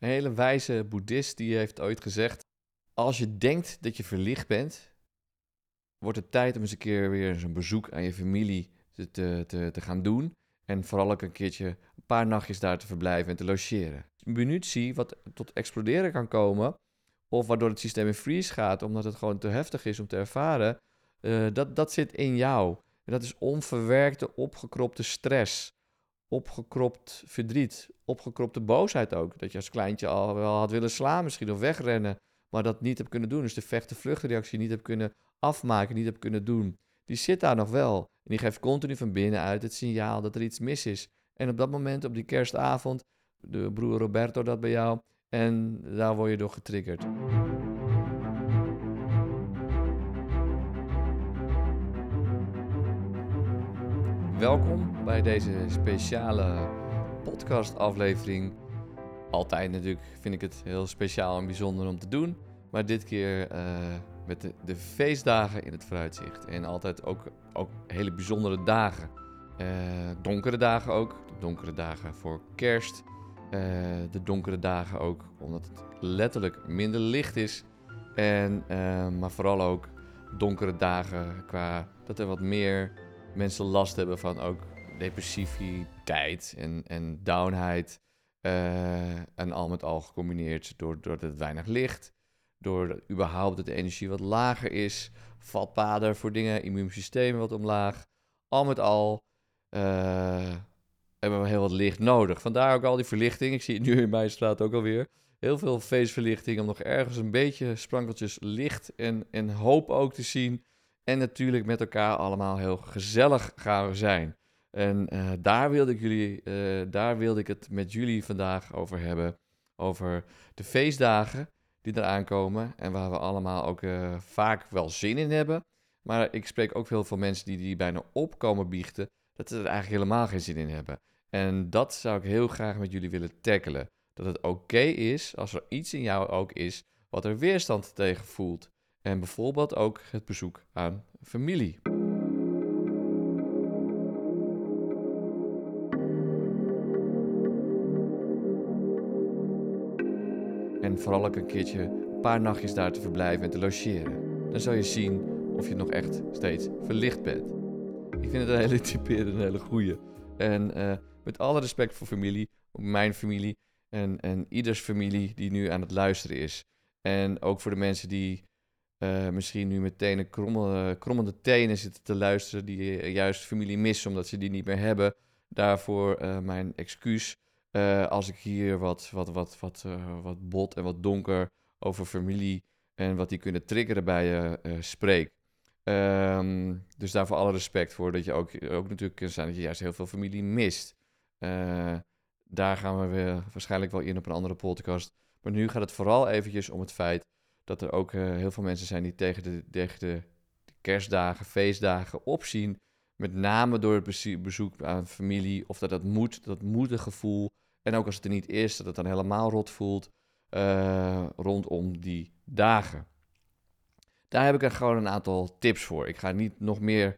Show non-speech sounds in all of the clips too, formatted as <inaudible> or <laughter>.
Een hele wijze boeddhist die heeft ooit gezegd: Als je denkt dat je verlicht bent, wordt het tijd om eens een keer weer zo'n bezoek aan je familie te, te, te, gaan doen. En vooral ook een keertje een paar nachtjes daar te verblijven en te logeren. Munitie wat tot exploderen kan komen, of waardoor het systeem in freeze gaat, omdat het gewoon te heftig is om te ervaren, uh, dat, dat zit in jou. En dat is onverwerkte, opgekropte stress, opgekropt verdriet, opgekropte boosheid ook. Dat je als kleintje al wel had willen slaan misschien of wegrennen, maar dat niet hebt kunnen doen. Dus de vechten-vluchtreactie niet hebt kunnen afmaken, niet hebt kunnen doen. Die zit daar nog wel. En die geeft continu van binnenuit het signaal dat er iets mis is. En op dat moment, op die kerstavond, de broer Roberto dat bij jou. En daar word je door getriggerd. Welkom bij deze speciale podcast-aflevering. Altijd natuurlijk vind ik het heel speciaal en bijzonder om te doen. Maar dit keer uh, met de, de, feestdagen in het vooruitzicht. En altijd ook, ook hele bijzondere dagen. Uh, donkere dagen ook. De donkere dagen voor kerst. Uh, de donkere dagen ook omdat het letterlijk minder licht is. En, maar vooral ook donkere dagen qua dat er wat meer mensen last hebben van ook depressiviteit en, en downheid. Uh, en al met al gecombineerd door, door het weinig licht. Door überhaupt dat de energie wat lager is. Vatpaden voor dingen, immuunsysteem wat omlaag. Al met al uh, hebben we heel wat licht nodig. Vandaar ook al die verlichting. Ik zie het nu in mijn straat ook alweer. Heel veel feestverlichting om nog ergens een beetje sprankeltjes licht en, en hoop ook te zien. En natuurlijk met elkaar allemaal heel gezellig gaan zijn. En uh, daar, wilde ik jullie, uh, daar wilde ik het met jullie vandaag over hebben. Over de feestdagen die eraan komen. En waar we allemaal ook uh, vaak wel zin in hebben. Maar ik spreek ook veel mensen die, die bijna opkomen biechten. Dat ze er eigenlijk helemaal geen zin in hebben. En dat zou ik heel graag met jullie willen tackelen. Dat het oké is als er iets in jou ook is wat er weerstand tegen voelt. En bijvoorbeeld ook het bezoek aan familie. En vooral ook een keertje een paar nachtjes daar te verblijven en te logeren. Dan zal je zien of je nog echt steeds verlicht bent. Ik vind het een hele typerende, een hele goeie. En uh, met alle respect voor familie, mijn familie en, en ieders familie die nu aan het luisteren is. En ook voor de mensen die uh, misschien nu meteen een krommelde, krommende tenen zitten te luisteren, die uh, juist familie missen omdat ze die niet meer hebben. Daarvoor uh, mijn excuus als ik hier wat, wat, wat, wat, wat bot en wat donker over familie en wat die kunnen triggeren bij je spreek. Um, dus daarvoor alle respect voor dat je ook, ook natuurlijk kunt zijn dat je juist heel veel familie mist. daar gaan we weer waarschijnlijk wel in op een andere podcast. Maar nu gaat het vooral eventjes om het feit dat er ook uh, heel veel mensen zijn die tegen de, tegen de kerstdagen, feestdagen opzien. Met name door het bezoek aan familie. Of dat dat moet, dat moedergevoel. En ook als het er niet is, dat het dan helemaal rot voelt. Uh, rondom die dagen. Daar heb ik er gewoon een aantal tips voor. Ik ga niet nog meer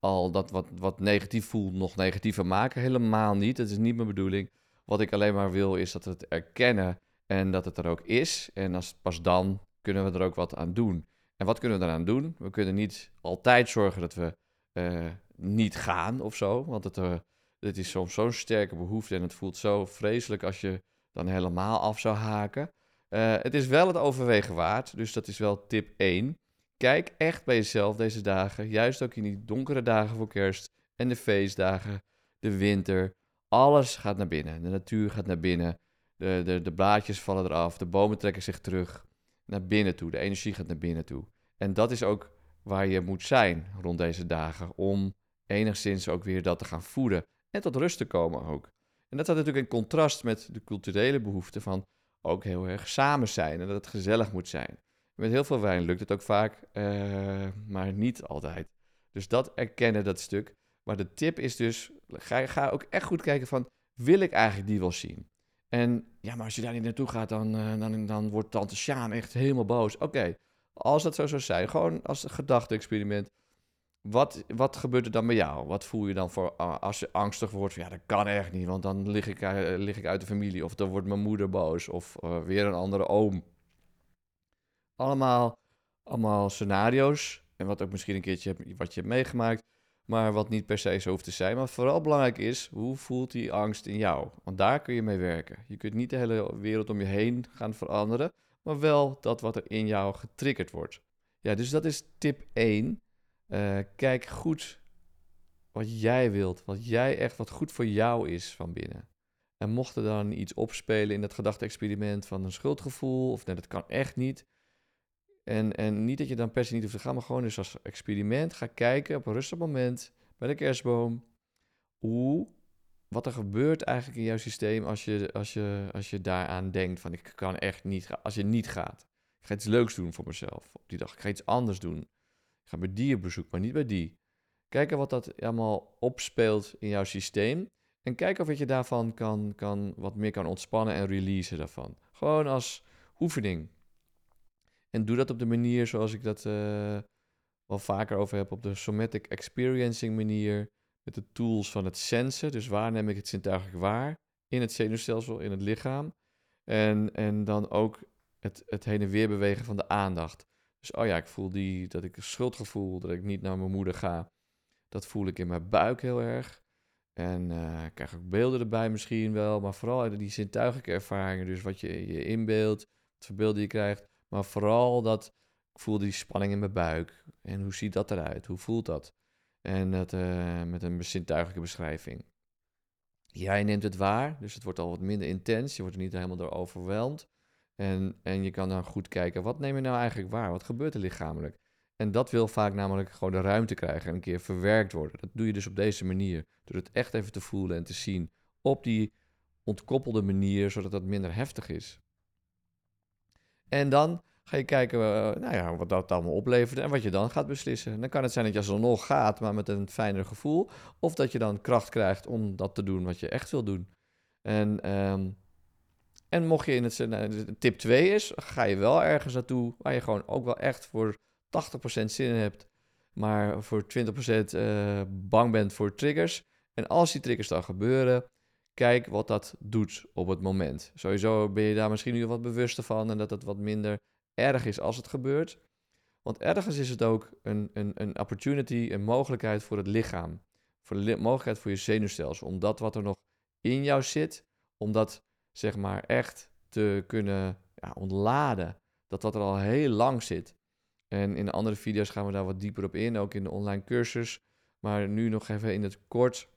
al dat wat, wat negatief voelt nog negatiever maken. Helemaal niet. Dat is niet mijn bedoeling. Wat ik alleen maar wil is dat we het erkennen en dat het er ook is. En als pas dan kunnen we er ook wat aan doen. En wat kunnen we eraan doen? We kunnen niet altijd zorgen dat we uh, niet gaan of zo. Want het, uh, het is soms zo'n sterke behoefte en het voelt zo vreselijk als je dan helemaal af zou haken. Uh, het is wel het overwegen waard, dus dat is wel tip 1. Kijk echt bij jezelf deze dagen, juist ook in die donkere dagen voor kerst en de feestdagen, de winter. Alles gaat naar binnen. De natuur gaat naar binnen. De, de, de blaadjes vallen eraf. De bomen trekken zich terug naar binnen toe. De energie gaat naar binnen toe. En dat is ook waar je moet zijn rond deze dagen. Om enigszins ook weer dat te gaan voeden. En tot rust te komen ook. En dat staat natuurlijk in contrast met de culturele behoefte van ook heel erg samen zijn. En dat het gezellig moet zijn. Met heel veel wijn lukt het ook vaak, uh, maar niet altijd. Dus dat erkennen, dat stuk. Maar de tip is dus, ga, ga ook echt goed kijken van, wil ik eigenlijk die wel zien? En ja, maar als je daar niet naartoe gaat, dan, uh, dan, dan wordt tante Sjaan echt helemaal boos. Oké, als dat zo zou zijn, gewoon als gedachte-experiment. wat, wat gebeurt er dan bij jou? Wat voel je dan voor als je angstig wordt? Ja, dat kan echt niet, want dan lig ik, lig ik uit de familie. Of dan wordt mijn moeder boos. Of weer een andere oom. Allemaal, allemaal scenario's. En wat ook misschien een keertje wat je hebt meegemaakt. Maar wat niet per se zo hoeft te zijn. Maar vooral belangrijk is, hoe voelt die angst in jou? Want daar kun je mee werken. Je kunt niet de hele wereld om je heen gaan veranderen. Maar wel dat wat er in jou getriggerd wordt. Ja, dus dat is tip 1. Uh, eh, kijk goed wat jij wilt. Wat jij echt, wat goed voor jou is van binnen. En mocht er dan iets opspelen in dat gedachte-experiment van een schuldgevoel, of nee, dat kan echt niet, en, en niet dat je dan per se niet hoeft te gaan, maar gewoon eens als experiment ga kijken op een rustig moment bij de kerstboom. Hoe, wat er gebeurt eigenlijk in jouw systeem als je, als je, als je daaraan denkt van ik kan echt niet gaan. Als je niet gaat. Ik ga iets leuks doen voor mezelf op die dag. Ik ga iets anders doen. Ik ga bij die op bezoek, maar niet bij die. Kijken wat dat allemaal opspeelt in jouw systeem. En kijken of je daarvan kan, kan, wat meer kan ontspannen en releasen daarvan. Gewoon als oefening. En doe dat op de manier zoals ik dat uh, wel vaker over heb, op de somatic experiencing manier. Met de tools van het sensen. Dus waar neem ik het zintuigelijk waar? In het zenuwstelsel, in het lichaam. En, en dan ook het, het heen en weer bewegen van de aandacht. Dus oh ja, ik voel die, dat ik een schuldgevoel, dat ik niet naar mijn moeder ga. Dat voel ik in mijn buik heel erg. En uh, ik krijg ook beelden erbij misschien wel, maar vooral die zintuigelijke ervaringen. Dus wat je je inbeeldt, wat voor beelden je krijgt. Maar vooral dat ik voel die spanning in mijn buik. En hoe ziet dat eruit? Hoe voelt dat? En dat uh, met een zintuigelijke beschrijving. Jij neemt het waar, dus het wordt al wat minder intens. Je wordt er niet helemaal door overweldigd. En, en je kan dan goed kijken, wat neem je nou eigenlijk waar? Wat gebeurt er lichamelijk? En dat wil vaak namelijk gewoon de ruimte krijgen en een keer verwerkt worden. Dat doe je dus op deze manier. Door het echt even te voelen en te zien op die ontkoppelde manier, zodat dat minder heftig is. En dan ga je kijken uh, nou ja, wat dat allemaal oplevert en wat je dan gaat beslissen. Dan kan het zijn dat je alsnog gaat, maar met een fijner gevoel. Of dat je dan kracht krijgt om dat te doen wat je echt wil doen. En, um, en mocht je in het... Nou, tip 2 is, ga je wel ergens naartoe waar je gewoon ook wel echt voor 80% zin in hebt. Maar voor 20% uh, eh, bang bent voor triggers. En als die triggers dan gebeuren, kijk wat dat doet op het moment. Sowieso ben je daar misschien nu wat bewuster van en dat het wat minder erg is als het gebeurt. Want ergens is het ook een, een, een opportunity, een mogelijkheid voor het lichaam. Voor de mogelijkheid voor je zenuwstelsel. Om dat wat er nog in jou zit, om dat zeg maar echt te kunnen ja, ontladen. Dat wat er al heel lang zit. En in de andere video's gaan we daar wat dieper op in, ook in de online cursus. Maar nu nog even in het kort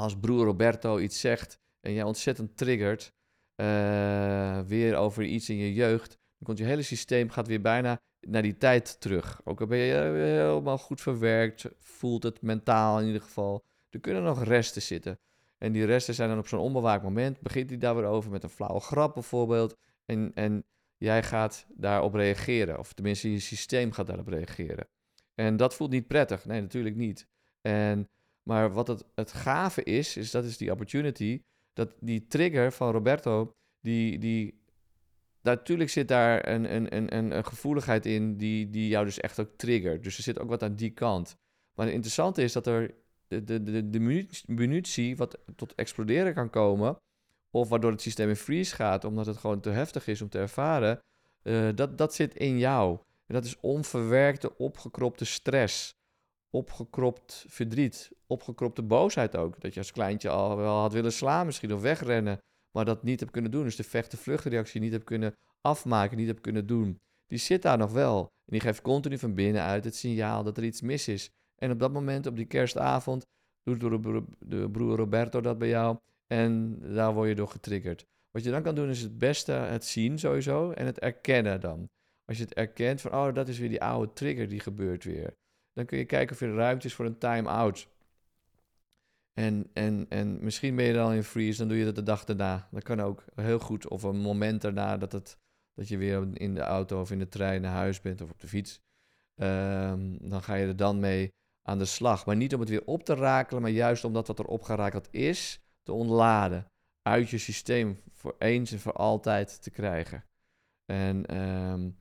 als broer Roberto iets zegt en jij ontzettend triggert, uh, weer over iets in je jeugd, dan komt je hele systeem gaat weer bijna naar die tijd terug. Ook al ben je helemaal goed verwerkt, voelt het mentaal in ieder geval. Er kunnen nog resten zitten. En die resten zijn dan op zo'n onbewaakt moment, begint hij daar weer over met een flauwe grap bijvoorbeeld. En, en jij gaat daarop reageren, of tenminste je systeem gaat daarop reageren. En dat voelt niet prettig, nee natuurlijk niet. En maar wat het, het gave is, is dat is die opportunity, dat die trigger van Roberto, die, die, natuurlijk zit daar een, een, een, een gevoeligheid in die, die jou dus echt ook triggert. Dus er zit ook wat aan die kant. Maar het interessante is dat er de, de, de, de munitie wat tot exploderen kan komen, of waardoor het systeem in freeze gaat, omdat het gewoon te heftig is om te ervaren, uh, dat, dat zit in jou. En dat is onverwerkte, opgekropte stress opgekropt verdriet, opgekropte boosheid ook. Dat je als kleintje al wel had willen slaan misschien of wegrennen, maar dat niet hebt kunnen doen. Dus de vechten-vluchtreactie niet hebt kunnen afmaken, niet hebt kunnen doen. Die zit daar nog wel. En die geeft continu van binnenuit het signaal dat er iets mis is. En op dat moment, op die kerstavond, doet de broer Roberto dat bij jou. En daar word je door getriggerd. Wat je dan kan doen is het beste het zien sowieso en het erkennen dan. Als je het erkent van, oh, dat is weer die oude trigger die gebeurt weer. Dan kun je kijken of er ruimte is voor een time-out. En, en, en misschien ben je dan in freeze, dan doe je dat de dag daarna. Dat kan ook heel goed. Of een moment daarna dat, het, dat je weer in de auto of in de trein naar huis bent of op de fiets. Um, dan ga je er dan mee aan de slag. Maar niet om het weer op te rakelen, maar juist omdat wat er opgerakeld is, te ontladen. Uit je systeem voor eens en voor altijd te krijgen. En um,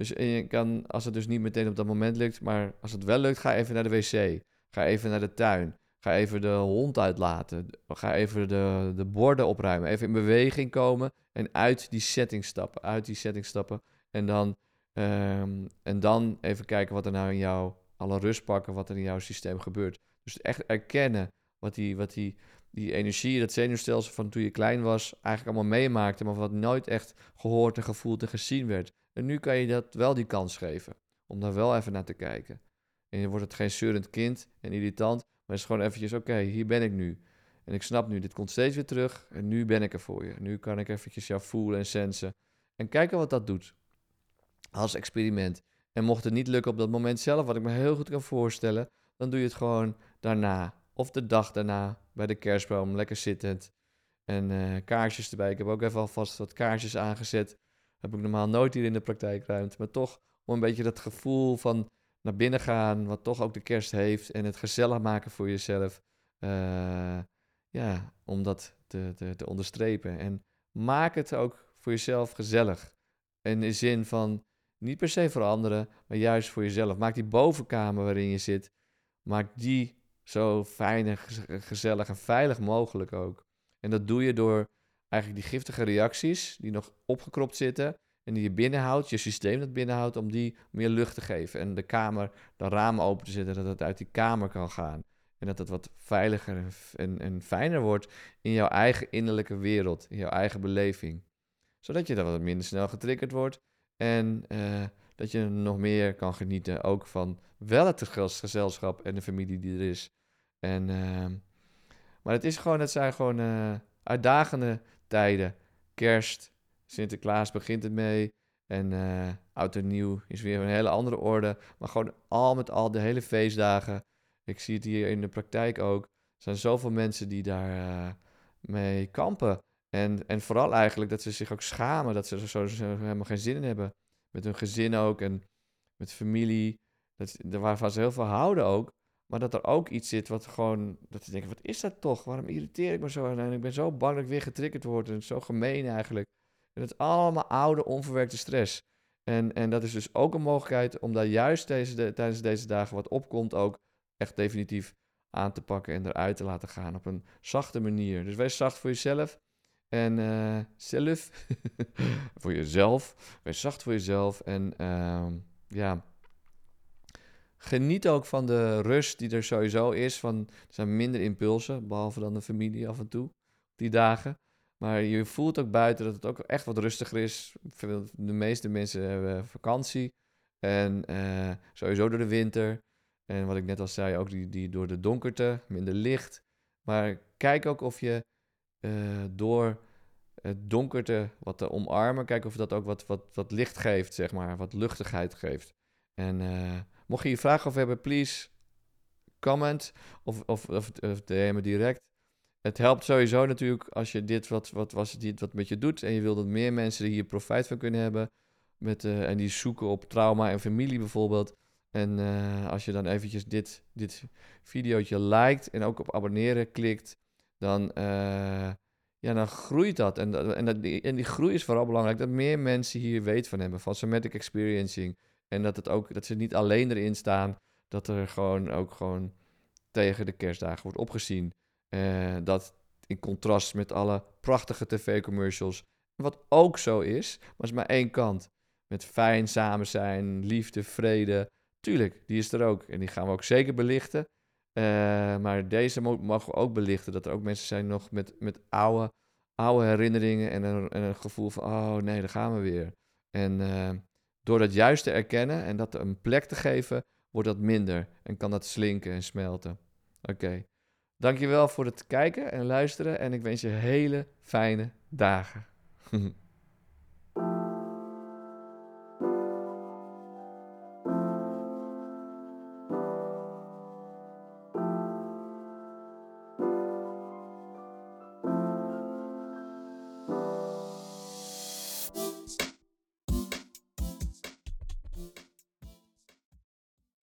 Dus je kan, als het dus niet meteen op dat moment lukt, maar als het wel lukt, ga even naar de wc. Ga even naar de tuin. Ga even de hond uitlaten. Ga even de, de borden opruimen. Even in beweging komen en uit die setting stappen. Uit die setting stappen. En dan, ehm, en dan even kijken wat er nou in jou, alle rust pakken, wat er in jouw systeem gebeurt. Dus echt erkennen wat die, wat die, die energie, dat zenuwstelsel van toen je klein was, eigenlijk allemaal meemaakte, maar wat nooit echt gehoord en gevoeld en gezien werd. En nu kan je dat wel die kans geven, om daar wel even naar te kijken. En je wordt het geen zeurend kind en irritant, maar het is gewoon eventjes, oké, hier ben ik nu. En ik snap nu, dit komt steeds weer terug en nu ben ik er voor je. Nu kan ik eventjes jou voelen en sensen. En kijken wat dat doet. Als experiment. En mocht het niet lukken op dat moment zelf, wat ik me heel goed kan voorstellen, dan doe je het gewoon daarna. Of de dag daarna bij de kerstboom, lekker zittend. En uh, kaarsjes erbij. Ik heb ook even alvast wat kaarsjes aangezet. Heb ik normaal nooit hier in de praktijkruimte. Maar toch om een beetje dat gevoel van naar binnen gaan, wat toch ook de kerst heeft. En het gezellig maken voor jezelf. Uh, ja, om dat te, te, te onderstrepen. En maak het ook voor jezelf gezellig. In de zin van niet per se voor anderen, maar juist voor jezelf. Maak die bovenkamer waarin je zit, maak die zo fijn en gezellig en veilig mogelijk ook. En dat doe je door eigenlijk die giftige reacties die nog opgekropt zitten en die je binnenhoudt, je systeem dat binnenhoudt, om die meer lucht te geven. En de kamer, de ramen open te zetten, dat het uit die kamer kan gaan. En dat het wat veiliger en, en fijner wordt in jouw eigen innerlijke wereld, in jouw eigen beleving. Zodat je dan wat minder snel getriggerd wordt en uh, dat je nog meer kan genieten ook van wel het gezelschap en de familie die er is. En, uh, maar het is gewoon, het zijn gewoon uh, uitdagende tijden. Kerst, Sinterklaas begint het mee. En uh, oud en nieuw is weer een hele andere orde. Maar gewoon al met al de hele feestdagen. Ik zie het hier in de praktijk ook. Er zijn zoveel mensen die daar mee kampen. En, en vooral eigenlijk dat ze zich ook schamen. Dat ze er zo, zo helemaal geen zin in hebben. Met hun gezin ook en met familie. Dat, waarvan ze heel veel houden ook. Maar dat er ook iets zit wat gewoon, dat ze denken, wat is dat toch? Waarom irriteer ik me zo? En ik ben zo bang dat ik weer getriggerd word. En zo gemeen eigenlijk. En het is allemaal oude, onverwerkte stress. En, en dat is dus ook een mogelijkheid om daar juist deze, tijdens deze dagen wat opkomt ook echt definitief aan te pakken en eruit te laten gaan op een zachte manier. Dus wees zacht voor jezelf. En uh, zelf, <laughs> voor jezelf. Wees zacht voor jezelf. En uh, ja, Geniet ook van de rust die er sowieso is. Van, er zijn minder impulsen, behalve dan de familie af en toe, die dagen. Maar je voelt ook buiten dat het ook echt wat rustiger is. De meeste mensen hebben vakantie. En uh, sowieso door de winter. En wat ik net al zei, ook die, die door de donkerte, minder licht. Maar kijk ook of je uh, door het donkerte wat te omarmen, kijk of dat ook wat, wat, wat licht geeft, zeg maar. Wat luchtigheid geeft. En uh, Mocht je hier vragen over hebben, please comment of, of, of, of me direct. Het helpt sowieso natuurlijk als je dit wat, wat, was dit wat met je doet en je wil dat meer mensen hier profijt van kunnen hebben. Met, uh, en die zoeken op trauma en familie bijvoorbeeld. En uh, als je dan eventjes dit, dit videootje liked en ook op abonneren klikt, dan, uh, ja, dan groeit dat. En, en, dat, en die groei is vooral belangrijk dat meer mensen hier weten van hebben, van somatic experiencing. En dat, het ook, dat ze niet alleen erin staan. Dat er gewoon ook gewoon tegen de kerstdagen wordt opgezien. Uh, dat in contrast met alle prachtige tv-commercials. Wat ook zo is, maar is maar één kant. Met fijn samen zijn, liefde, vrede. Tuurlijk, die is er ook. En die gaan we ook zeker belichten. Uh, maar deze mogen we ook belichten. Dat er ook mensen zijn nog met, met oude, oude herinneringen. En een, en een gevoel van, oh nee, daar gaan we weer. En uh, door dat juist te erkennen en dat een plek te geven, wordt dat minder en kan dat slinken en smelten. Oké. Okay. Dankjewel voor het kijken en luisteren en ik wens je hele fijne dagen. <laughs>